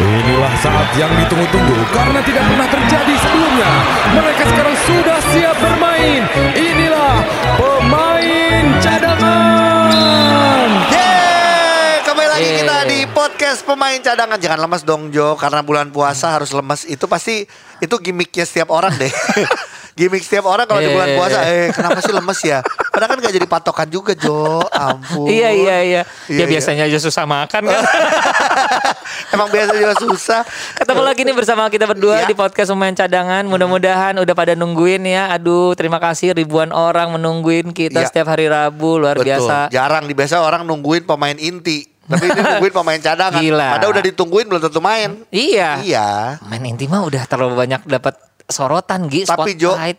Inilah saat yang ditunggu-tunggu karena tidak pernah terjadi sebelumnya. Mereka sekarang sudah siap bermain. Inilah pemain cadangan. Yeay, kembali lagi Yeay. kita di podcast pemain cadangan. Jangan lemas dong Jo, karena bulan puasa harus lemas. Itu pasti itu gimmicknya setiap orang deh. Gimmick setiap orang kalau di bulan Yeay. puasa, eh kenapa sih lemes ya? Padahal kan gak jadi patokan juga Jo, ampun. Iya iya iya. Iya, ya iya. biasanya aja susah makan kan. Emang biasa juga susah. Ketemu lagi nih bersama kita berdua Iya. di podcast pemain cadangan. Mudah-mudahan udah pada nungguin ya. Aduh, terima kasih ribuan orang menungguin kita Iya. setiap hari Rabu luar Betul. biasa. Jarang di biasa orang nungguin pemain inti. Tapi ini nungguin pemain cadangan. Gila. Padahal udah ditungguin belum tentu main. Iya. Iya. Main inti mah udah terlalu banyak dapat sorotan Gi, Tapi Jo, eh,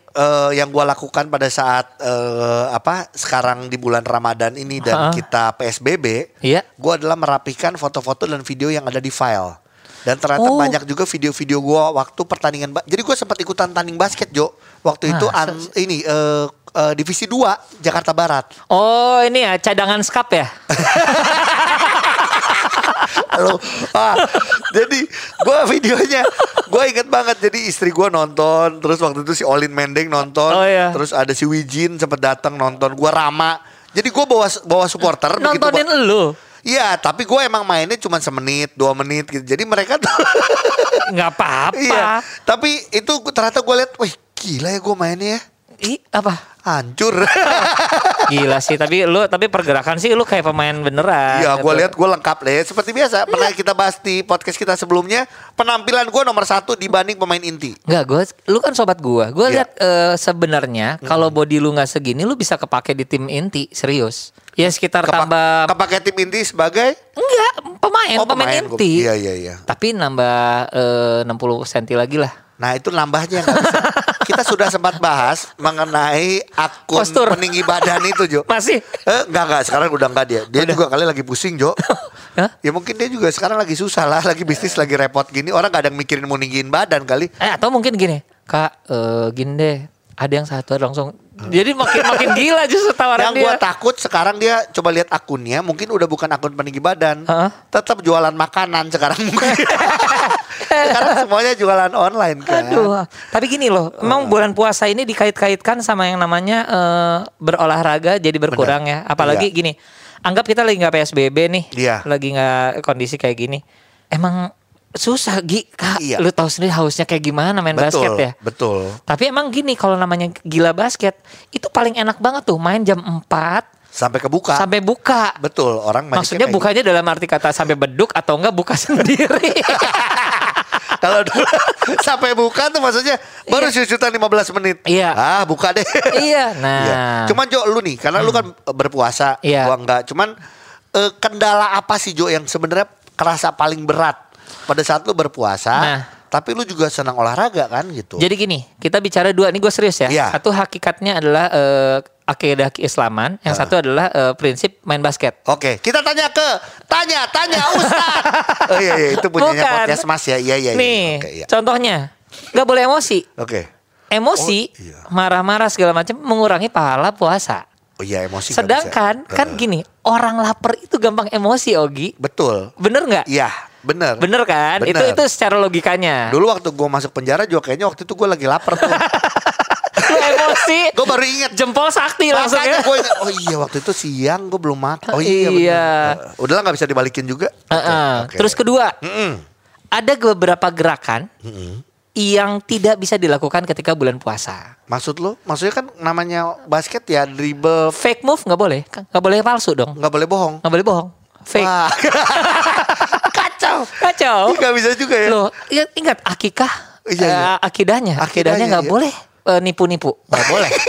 yang gua lakukan pada saat eh, apa sekarang di bulan Ramadan ini dan Ha. kita PSBB, Iya. gua adalah merapikan foto-foto dan video yang ada di file. Dan ternyata Oh. banyak juga video-video gua waktu pertandingan. Jadi gua sempat ikutan tanding basket Jo. Waktu itu Masa an- ini eh, eh, divisi 2 Jakarta Barat. Oh, ini ya cadangan skap ya? Halo. Ah, jadi gua videonya gua inget banget jadi istri gua nonton terus waktu itu si Olin Mendeng nonton Oh, iya. terus ada si Wijin sempet datang nonton gua Rama jadi gua bawa bawa supporter begitu, Nontonin Pak. lu. Iya, tapi gue emang mainnya cuma semenit, dua menit gitu. Jadi mereka tuh, nggak apa-apa. iya. Tapi itu ternyata gue lihat, wih gila ya gue mainnya ya. Ih, apa? Hancur. Gila sih, tapi lu tapi pergerakan sih lu kayak pemain beneran. Iya, gue gitu. lihat gue lengkap deh. Seperti biasa, pernah kita bahas di podcast kita sebelumnya, penampilan gue nomor satu dibanding pemain inti. Enggak, gue, lu kan sobat gua. Gua Iya. lihat eh, sebenarnya kalau body lu nggak segini, lu bisa kepake di tim inti, serius. Ya sekitar Kepa- tambah Kepake tim inti sebagai enggak pemain, Oh, pemain, pemain. inti. Iya, iya, iya. Tapi nambah eh, 60 cm lagi lah. Nah itu nambahnya bisa. Kita sudah sempat bahas mengenai akun Postur. peninggi badan itu Jo. Masih? Eh, enggak enggak sekarang udah enggak dia. Dia juga kali lagi pusing Jo. Hah? Ya mungkin dia juga sekarang lagi susah lah, lagi bisnis lagi repot gini. Orang gak ada yang mikirin mau ninggiin badan kali. Eh atau mungkin gini, Kak, eh, gini deh. Ada yang satu langsung. Jadi makin makin gila justru tawaran Yang dia. gua takut sekarang dia coba lihat akunnya, mungkin udah bukan akun peninggi badan. Heeh. Tetap jualan makanan sekarang mungkin. sekarang semuanya jualan online kan. Aduh, tapi gini loh, emang bulan puasa ini dikait-kaitkan sama yang namanya eh, berolahraga jadi berkurang ya. Apalagi Iya. gini, anggap kita lagi nggak PSBB nih, Iya. lagi nggak kondisi kayak gini, emang susah Gi, kak. Iya. Lu tahu sendiri hausnya kayak gimana main Betul, basket ya. betul. Tapi emang gini, kalau namanya gila basket, itu paling enak banget tuh main jam 4 Sampai kebuka. sampai buka. Betul, orang Maksudnya bukanya dalam arti kata sampai beduk atau enggak buka sendiri. Kalau dulu sampai buka tuh maksudnya baru syutan 15 menit. Iya. Ah, buka deh. iya, nah. Iya. Cuman Jo lu nih, karena lu kan berpuasa, Iya. gua enggak. Cuman eh, kendala apa sih Jo yang sebenarnya kerasa paling berat pada saat lu berpuasa? Nah. Tapi lu juga senang olahraga kan gitu. Jadi gini, kita bicara dua, ini gue serius ya. Iya. Satu hakikatnya adalah eh, akidah keislaman, yang satu adalah eh, prinsip main basket. Oke, kita tanya ke tanya tanya Ustad. oh iya iya itu punyanya Bukan. podcast Mas ya. Iya iya iya. Nih, Oke, iya. contohnya, nggak boleh emosi. Oke. Emosi, Oh, iya. marah-marah segala macam mengurangi pahala puasa. Oh iya emosi Sedangkan bisa. kan Heeh. gini, orang lapar itu gampang emosi, Ogi. Betul. Bener nggak? Iya, bener. Bener kan? Itu Bener. itu secara logikanya. Dulu waktu gue masuk penjara juga kayaknya waktu itu gue lagi lapar tuh. Emosi. gue baru inget. Jempol sakti langsung Makanya ya. inget, oh iya waktu itu siang gue belum makan. Oh iya, Iya. bener. Uh, Udahlah nggak bisa dibalikin juga. Oke, Heeh. oke. Terus kedua, Mm-mm. ada beberapa gerakan Mm-mm. yang tidak bisa dilakukan ketika bulan puasa. Maksud lo? Maksudnya kan namanya basket ya dribble, Fake move nggak boleh, nggak boleh palsu dong, nggak boleh bohong. nggak boleh bohong. Fake, Wah. Kacau. kacau. Nggak bisa juga ya. Loh, ingat, ingat akikah, Iya, iya. akidahnya, Akidahnya, akidahnya nggak iya. boleh eh, nipu-nipu, nggak boleh.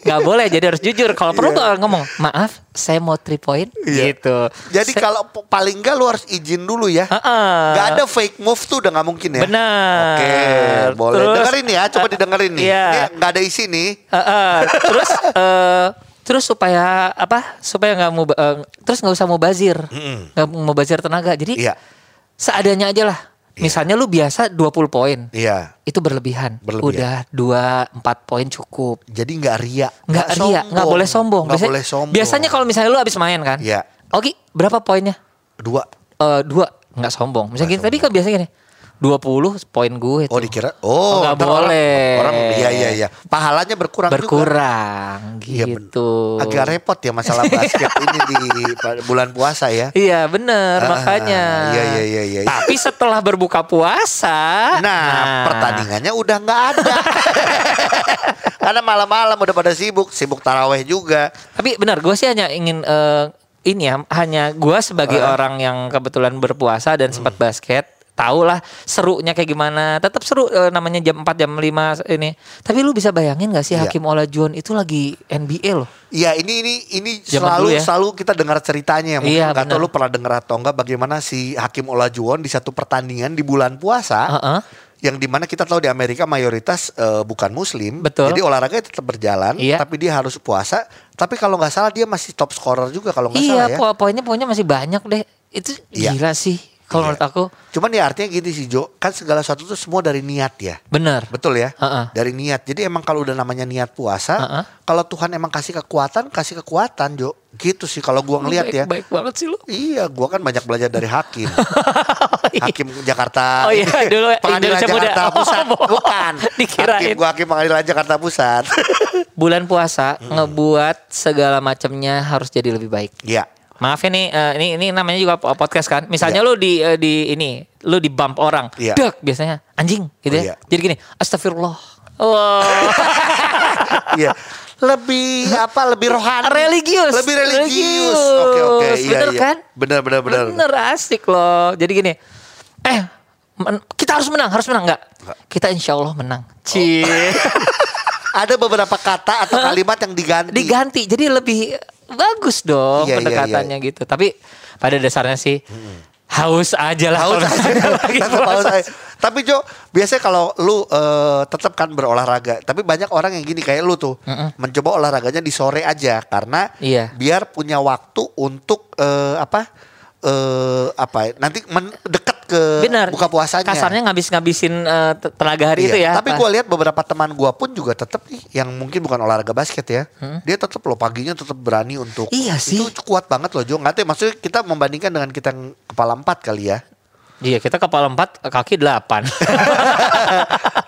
Nggak boleh, jadi harus jujur. Kalau perlu tuh ngomong, maaf, saya mau three point, Iya. gitu. Jadi Saya- kalau paling nggak lu harus izin dulu ya. Heeh. Gak ada fake move tuh udah nggak mungkin ya. Benar. Oke, boleh. Terus, dengerin ya, coba eh, didengerin nih. iya. Ini nggak ada isi nih. Heeh. terus eh, terus supaya apa? Supaya nggak mau eh, terus nggak usah mau bazir, Mm-mm. nggak mau bazir tenaga. Jadi Iya. seadanya aja lah. Misalnya lu biasa 20 poin, Iya. itu berlebihan. Berlebihan. Udah 2 4 poin cukup. Jadi nggak ria. Nggak ria, nggak boleh sombong. Nggak Biasanya- boleh sombong. Biasanya kalau misalnya lu habis main kan. Iya. Oke, berapa poinnya? dua. Eh, dua. nggak sombong. Misalnya gini, tadi kan biasanya gini, 20 poin gue tuh. Oh dikira oh orang- boleh. Orang, iya iya iya. Pahalanya berkurang, juga. berkurang Iya, ben- gitu. Agak repot ya masalah basket ini di bulan puasa ya. Iya bener Ah, makanya. iya, iya, iya, iya. Tapi setelah berbuka puasa, Nah, pertandingannya udah nggak ada. Karena malam-malam udah pada sibuk, sibuk taraweh juga. Tapi benar, gue sih hanya ingin eh, ini ya, hanya gue sebagai Ah. orang yang kebetulan berpuasa dan sempat Hmm. basket, tau lah serunya kayak gimana. Tetap seru eh, namanya jam 4 jam 5 ini. Tapi lu bisa bayangin gak sih Iya. Hakim Olajuwon itu lagi NBA loh. Iya ini ini ini Zaman selalu dulu ya. selalu kita dengar ceritanya mungkin Iya, nggak tahu benar. lu pernah dengar atau enggak bagaimana si Hakim Olajuwon di satu pertandingan di bulan puasa Heeh. yang di mana kita tahu di Amerika mayoritas eh, bukan Muslim Betul. jadi olahraganya tetap berjalan Iya. tapi dia harus puasa tapi kalau nggak salah dia masih top scorer juga kalau nggak Iya, salah ya po- poinnya poinnya masih banyak deh. Itu Iya. gila sih kalau Iya. menurut aku. cuman ya artinya gini sih Jo kan segala sesuatu itu semua dari niat ya Bener. Betul ya, Heeh. dari niat. Jadi emang kalau udah namanya niat puasa, Heeh. kalau Tuhan emang kasih kekuatan, kasih kekuatan, Jo. Gitu sih kalau gua ngelihat ya. Baik banget sih lu. Iya, gua kan banyak belajar dari hakim. hakim Jakarta. Oh iya, dulu pengadilan Muda. Jakarta Oh, Pusat. bohong. Bukan. Dikirain. Hakim, gua hakim pengadilan Jakarta Pusat. Bulan puasa ngebuat segala macamnya harus jadi lebih baik. Iya. Maaf ya nih, eh, ini ini namanya juga po- podcast kan. Misalnya lu di eh, di ini, lu di bump orang, Iya. dek biasanya anjing gitu Oh, ya. iya. Jadi gini, astagfirullah. Wow. Iya. Lebih apa? Lebih rohani. Religius. Lebih religius. Oke, oke. Iya, Bener iya. kan? Bener, bener, bener. Bener asik loh. Jadi gini, eh men- kita harus menang, harus menang nggak? Kita insya Allah menang. Cie. Ada beberapa kata atau kalimat yang diganti. Diganti, jadi lebih bagus dong Iya, iya, pendekatannya gitu. Tapi pada dasarnya sih haus aja lah. Haus kalau aja. lagi haus aja. Tapi Jo, biasanya kalau lu eh, tetap kan berolahraga, tapi banyak orang yang gini kayak lu tuh, mencoba olahraganya di sore aja karena Iya. biar punya waktu untuk eh, apa? eh apa? Nanti men- deket ke Benar. buka puasanya. Kasarnya ngabis-ngabisin te- tenaga hari Iya, itu ya. Tapi gue lihat beberapa teman gue pun juga tetap nih yang mungkin bukan olahraga basket ya. Dia tetap loh paginya tetap berani untuk Iya sih. Itu kuat banget loh Jo. Nggak tahu ya, maksudnya kita membandingkan dengan kita yang kepala empat kali ya. Iya, kita kepala empat, kaki delapan.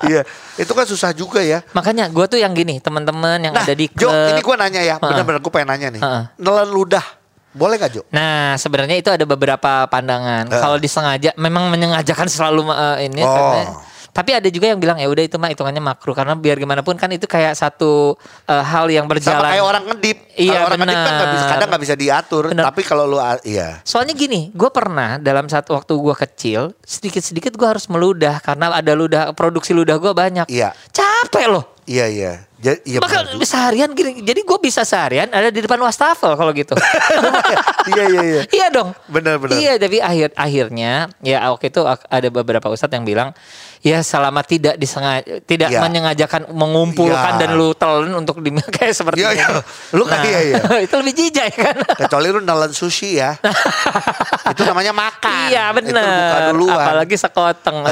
Iya, itu kan susah juga ya. Makanya gue tuh yang gini, teman-teman yang Nah, ada di Jo, klub. ini gue nanya ya, benar-benar gue pengen nanya nih. Ha-ha. Nelan ludah, boleh gak Jo? Nah, sebenarnya itu ada beberapa pandangan. Eh. Kalau disengaja, memang menyengajakan selalu eh, ini. Oh. Tapi ada juga yang bilang ya udah itu mah hitungannya makruh karena biar gimana pun kan itu kayak satu eh, hal yang berjalan. Sama kayak orang ngedip. Iya, Kalau orang ngedip kan nggak bisa, kadang nggak bisa diatur. Benar. Tapi kalau lu, iya. Soalnya gini, gue pernah dalam satu waktu gue kecil sedikit-sedikit gue harus meludah karena ada ludah produksi ludah gue banyak. Iya. Capek loh. Iya, iya. Iya Maka benar seharian gini, jadi gue bisa seharian ada di depan wastafel kalau gitu. Iya, iya, iya. iya dong. Benar, benar. Iya, tapi akhir akhirnya ya waktu itu ada beberapa ustadz yang bilang ya selama tidak disengaja tidak Iya. menyengajakan mengumpulkan Iya. dan lu telan untuk di kayak seperti ini. iya. Lu kan iya, iya. itu lebih jijai kan. Kecuali lu nelan sushi ya. itu namanya makan. iya benar. Apalagi sekoteng.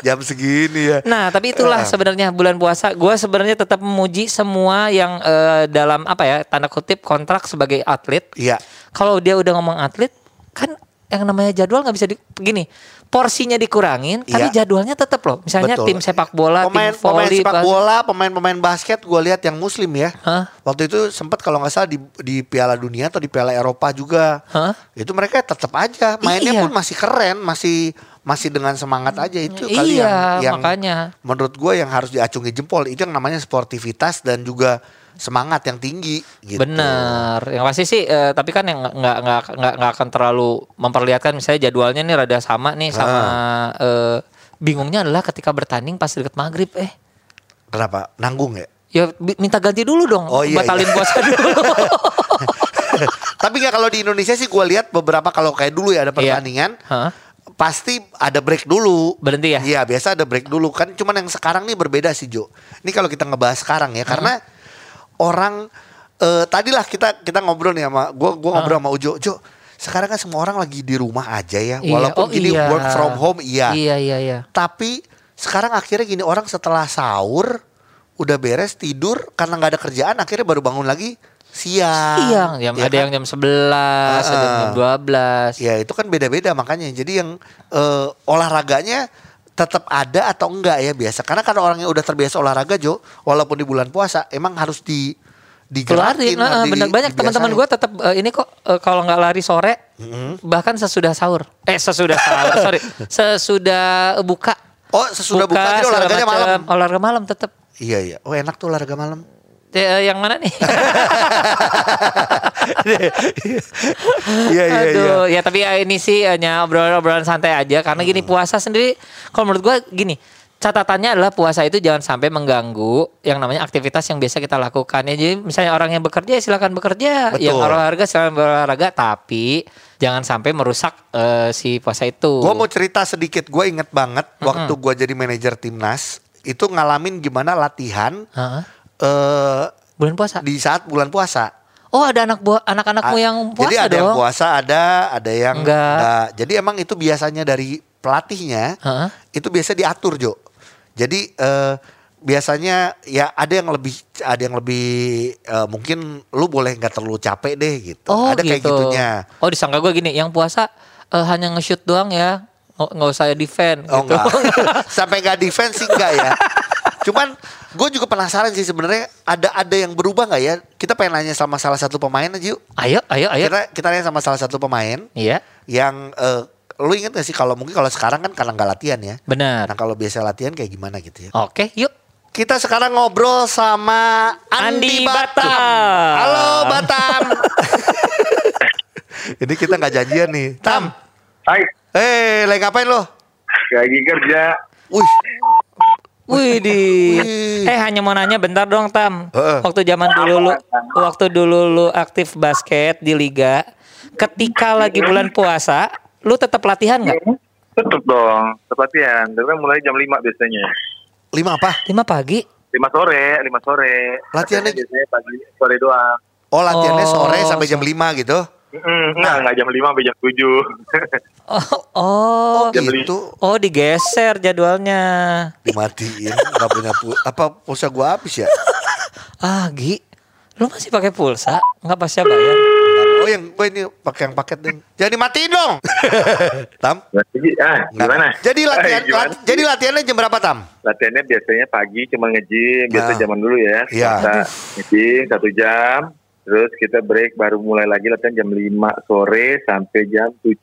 Jam segini ya. Nah, tapi itulah Eh. sebenarnya bulan puasa. Gue sebenarnya tetap memuji semua yang eh, dalam apa ya tanda kutip kontrak sebagai atlet. Iya. Kalau dia udah ngomong atlet, kan yang namanya jadwal nggak bisa di, begini. Porsinya dikurangin, tapi Iya. jadwalnya tetap loh. Misalnya Betul. tim sepak bola, pemain, tim pemain volley, sepak bas- bola, pemain-pemain basket gue lihat yang muslim ya. Hah? Waktu itu sempat kalau nggak salah di, di Piala Dunia atau di Piala Eropa juga. Hah? Itu mereka tetap aja mainnya Iya. pun masih keren, masih masih dengan semangat aja itu kali Iya, yang, yang makanya. menurut gue yang harus diacungi jempol itu yang namanya sportivitas dan juga semangat yang tinggi gitu. Bener, yang pasti sih. eh, tapi kan yang nggak nggak nggak nggak akan terlalu memperlihatkan misalnya jadwalnya nih rada sama nih sama. eh, bingungnya adalah ketika bertanding pas deket maghrib, eh Kenapa? Nanggung ya? ya minta ganti dulu dong, Oh, iya, batalin iya. puasa dulu. Tapi nggak kalau di Indonesia sih gue lihat beberapa kalau kayak dulu ya ada Iya. pertandingan. Hah? Pasti ada break dulu. Berhenti ya? Iya, biasa ada break dulu. Kan cuman yang sekarang nih berbeda sih, Jo. Ini kalau kita ngebahas sekarang ya, karena orang eh tadilah kita kita ngobrol nih sama gua gua ngobrol sama Ujo. Jo, sekarang kan semua orang lagi di rumah aja ya. Iya, Walaupun oh gini iya. work from home iya. Iya iya iya. Tapi sekarang akhirnya gini orang setelah sahur udah beres tidur karena nggak ada kerjaan akhirnya baru bangun lagi siang. Siang, jam, ya ada kan? yang jam 11, ada yang jam 12. Ya itu kan beda-beda makanya. Jadi yang eh, olahraganya tetap ada atau enggak ya biasa. Karena kalau orang yang udah terbiasa olahraga Jo, walaupun di bulan puasa emang harus di digerakin, Keluarin, nah, di- bener banyak teman-teman gue tetap eh, ini kok eh, kalau nggak lari sore, bahkan sesudah sahur, eh sesudah sahur, sorry, sesudah buka, Oh, sesudah buka, jadi segala olahraganya macam. malam. olahraga malam tetap. Iya iya. Oh enak tuh olahraga malam. Eh, yang mana nih? Iya iya iya. Aduh, ya tapi ya ini sih hanya obrolan-obrolan santai aja karena gini Hmm. puasa sendiri kalau menurut gua gini, catatannya adalah puasa itu jangan sampai mengganggu yang namanya aktivitas yang biasa kita lakukan ya. Jadi misalnya orang yang bekerja ya silakan bekerja, Betul. yang olahraga silakan berolahraga tapi jangan sampai merusak eh, si puasa itu. Gue mau cerita sedikit. Gue inget banget waktu gue jadi manajer timnas itu ngalamin gimana latihan Heeh. Eh bulan puasa. di saat bulan puasa. Oh, ada anak buah anak-anakmu yang puasa Jadi ada dong. yang puasa, ada ada yang Enggak. Jadi emang itu biasanya dari pelatihnya Heeh. itu biasa diatur Jo. Jadi eh, biasanya ya ada yang lebih ada yang lebih eh, mungkin lu boleh nggak terlalu capek deh gitu. Oh, ada kayak gitu. gitunya. Oh, disangka gue gini, yang puasa eh, hanya nge-shoot doang ya. Nggak nggak usah defend Oh gitu. enggak. Sampai enggak defense sih enggak ya. Cuman gue juga penasaran sih sebenarnya ada ada yang berubah nggak ya? Kita pengen nanya sama salah satu pemain aja yuk. ayo, ayo, ayo. Kita kita nanya sama salah satu pemain Iya, yang eh, lu inget gak sih kalau mungkin kalau sekarang kan karena nggak latihan ya. benar. Nah kalau biasa latihan kayak gimana gitu ya. Oke, yuk. Kita sekarang ngobrol sama Andi, Andi Batam. Batam. Halo Batam. Ini kita nggak janjian nih. Tam. Hai, Eh, lagi ngapain lo? lagi kerja. Wih, Wih di. Eh hanya mau nanya bentar dong Tam. Heeh. Waktu zaman dulu lu, waktu dulu lu aktif basket di liga, ketika lagi bulan puasa, lu tetap latihan nggak? Tetep dong, tetap latihan. Tapi kan mulai jam 5 biasanya. lima apa? Lima pagi. 5 sore, 5 sore. Latihannya- biasanya pagi sore doang. Oh latihannya Oh, sore sampai jam 5 gitu. Mm, enggak, enggak jam 5 sampai jam 7. Oh, oh, Jam gitu. oh digeser jadwalnya. Dimatiin nggak punya pul apa pulsa gua habis ya? Ah, Gi, lu masih pakai pulsa? Nggak pasnya bayar? Oh yang gue ini pakai yang paket ding. Jangan dimatiin dong. Tam. Jadi, ah, Nggak. gimana? Jadi latihan Eh, gimana? lat- jadi latihannya jam berapa Tam? Latihannya biasanya pagi cuma nge-gym, biasa Nah. zaman dulu ya. Iya. Nge-gym satu jam, terus kita break baru mulai lagi latihan jam 5 sore sampai jam 7.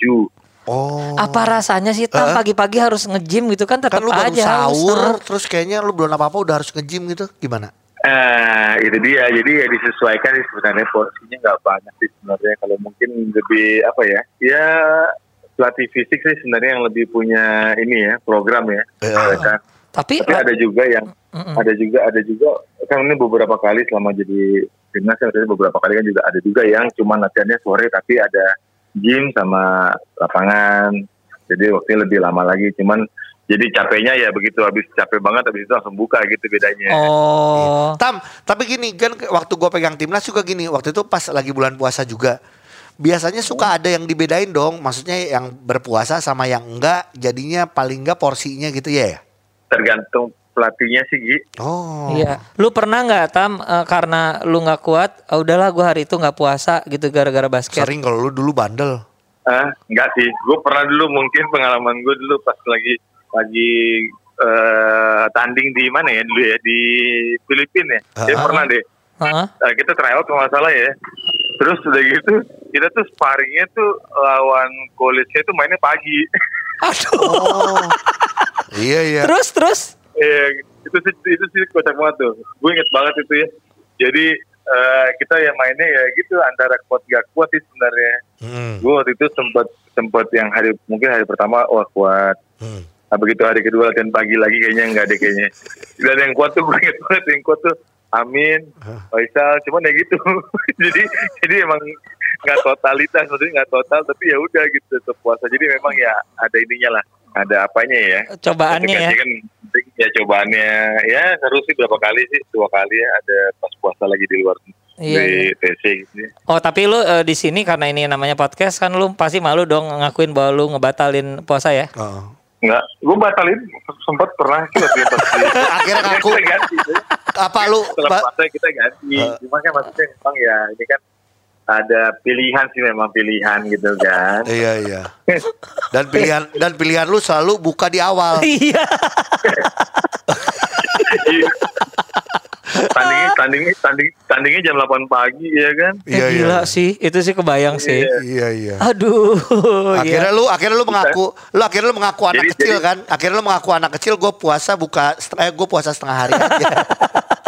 Oh. Apa rasanya sih Tam pagi-pagi harus nge-gym gitu kan tetap Kan lu baru aja harus, sahur ah. terus kayaknya lu belum apa-apa udah harus nge-gym gitu. Gimana? Ah, itu dia. Jadi ya disesuaikan sih sebenarnya porsinya nggak banyak sih sebenarnya. Kalau mungkin lebih apa ya? Ya pelatih fisik sih sebenarnya yang lebih punya ini ya program ya. Eh. Kan. Tapi, Tapi ada juga yang Mm-mm. ada juga ada juga kan ini beberapa kali selama jadi timnas kan maksudnya beberapa kali kan juga ada juga yang cuma latihannya sore tapi ada gym sama lapangan. Jadi waktunya lebih lama lagi. Cuman jadi capeknya ya begitu habis capek banget habis itu langsung buka gitu bedanya. Oh. Tam, tapi gini kan waktu gua pegang timnas juga gini, waktu itu pas lagi bulan puasa juga. Biasanya suka ada yang dibedain dong, maksudnya yang berpuasa sama yang enggak, jadinya paling enggak porsinya gitu ya. ya? tergantung pelatihnya sih Gi. Oh. Iya. Lu pernah nggak Tam eh, karena lu nggak kuat, ah, udahlah gua hari itu nggak puasa gitu gara-gara basket. Sering kalau lu dulu bandel. Ah, enggak sih. Gue pernah dulu mungkin pengalaman gue dulu pas lagi lagi eh, tanding di mana ya dulu ya di Filipina ya. Dia Ah. pernah deh. Heeh. Nah, kita tryout kalau salah ya. Terus udah gitu kita tuh sparringnya tuh lawan college-nya tuh mainnya pagi. Aduh. Oh. iya iya. Terus terus. Iya, itu sih itu sih kocak banget tuh. Gue inget banget itu ya. Jadi eh, kita ya mainnya ya gitu antara kuat gak kuat sih sebenarnya. Hmm. Gue waktu itu sempat sempat yang hari mungkin hari pertama wah kuat. Hmm. Nah, begitu hari kedua latihan pagi lagi kayaknya nggak ada kayaknya. Dan yang kuat tuh gue inget banget yang kuat tuh Amin, Faisal, cuman ya gitu. jadi jadi emang nggak totalitas, maksudnya nggak total, tapi ya udah gitu tetap puasa. Jadi memang ya ada ininya lah, ada apanya ya. Cobaannya ya. Kan penting ya cobaannya ya seru sih berapa kali sih dua kali ya ada pas puasa lagi di luar Iya, di iya. TC gitu. ya. Oh tapi lu eh, di sini karena ini namanya podcast kan lu pasti malu dong ngakuin bahwa lu ngebatalin puasa ya. Oh. Enggak, gue batalin sempat pernah sih waktu itu Akhirnya ngaku. Kita ganti. apa lu setelah puasa kita ganti. Eh. Cuma kan maksudnya memang ya ini kan ada pilihan sih memang pilihan gitu kan. Iya iya. Dan pilihan dan pilihan lu selalu buka di awal. Iya. Tandingnya tandingnya tanding tandingnya jam 8 pagi ya kan. Iya Eh, iya. gila sih, itu sih kebayang sih. Iya iya. Aduh. Akhirnya iya. lu akhirnya lu mengaku lu akhirnya lu mengaku anak Jadi- kecil jadi- kan? Akhirnya lu mengaku anak kecil gue puasa buka eh gue puasa setengah hari aja.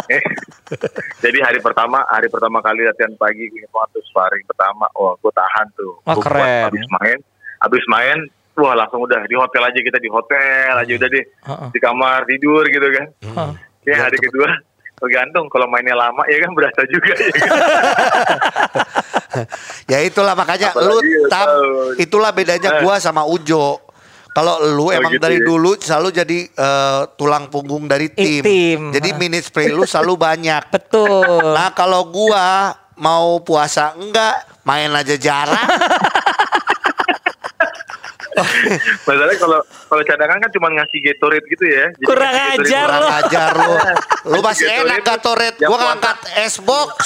Jadi hari pertama hari pertama kali latihan pagi gue waktu sparring pertama, wah gue tahan tuh. Wah, Gua kuat. keren. Habis main, habis main, wah langsung udah di hotel aja kita di hotel aja udah deh Heeh. di kamar tidur gitu kan. Heeh. Ya hari kedua tergantung kalau mainnya lama ya kan berasa juga ya kan. ya itulah makanya Apalagi lu ya, tam itulah bedanya gua sama Ujo. Kalau lu emang gitu dari ya. dulu selalu jadi eh, tulang punggung dari tim. tim. Jadi minute play lu selalu banyak. Betul. Nah, kalau gua mau puasa enggak, main aja jarang. Masalahnya kalau kalau cadangan kan cuma ngasih Gatorade gitu ya. Jadi Kurang ajar Kurang lu. ajar lu. Lu masih Gatorade enak Gatorade. Gua ngangkat es box.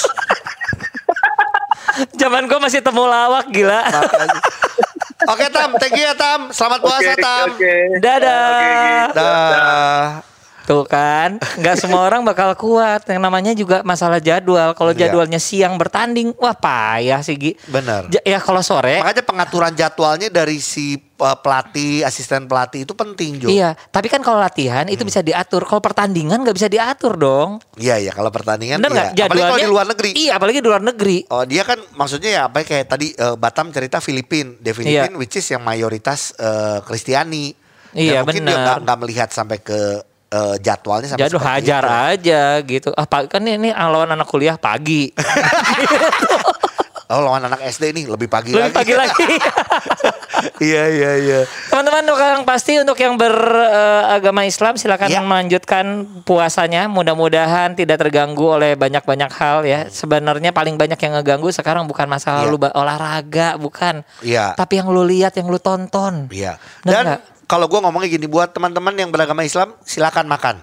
Zaman gue masih temu lawak gila. Oke Tam, thank you ya Tam. Selamat puasa Oke, Tam. oke. Dadah. Oke, gitu. Dah. Tuh kan, nggak semua orang bakal kuat. Yang namanya juga masalah jadwal. Kalau Iya. jadwalnya siang bertanding, wah payah sih Gi. Bener. Ja- ya kalau sore, Makanya pengaturan jadwalnya dari si uh, pelatih, asisten pelatih itu penting Jo. iya. Tapi kan kalau latihan Hmm. itu bisa diatur. Kalau pertandingan nggak bisa diatur dong. Iya iya kalau pertandingan Bener nggak? iya. Apalagi kalau di luar negeri. Iya, apalagi di luar negeri. Oh dia kan maksudnya ya apa ya, kayak tadi uh, Batam cerita Filipin, di Filipin Iya. which is yang mayoritas uh, Kristiani. Iya, Dan mungkin dia benar. nggak nggak melihat sampai ke uh, jadwalnya sampai Jadwal hajar itu. aja gitu. Ah, kan ini lawan anak kuliah pagi. Oh lawan anak SD nih lebih pagi Lebih lagi. pagi lagi. Iya iya iya. Teman-teman yang pasti untuk yang beragama Islam silakan Ya. melanjutkan puasanya. Mudah-mudahan tidak terganggu oleh banyak-banyak hal ya. Sebenarnya paling banyak yang ngeganggu sekarang bukan masalah Iya. lu olahraga, bukan. Iya. Tapi yang lu lihat, yang lu tonton. Iya. Dan nggak? Kalau gue ngomongnya gini buat teman-teman yang beragama Islam silakan makan.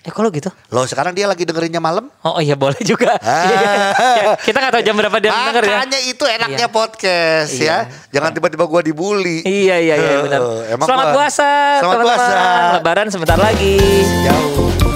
Eh kalau gitu? Loh sekarang dia lagi dengerinnya malam. Oh iya boleh juga. Ah. Iya, iya. Ya, kita nggak tahu jam berapa dia denger ya. Makanya itu enaknya Iya. podcast Iya. ya. Jangan tiba-tiba gua dibully. Iya iya iya benar. Selamat gua- puasa Selamat puasa. Lebaran sebentar lagi. Jauh.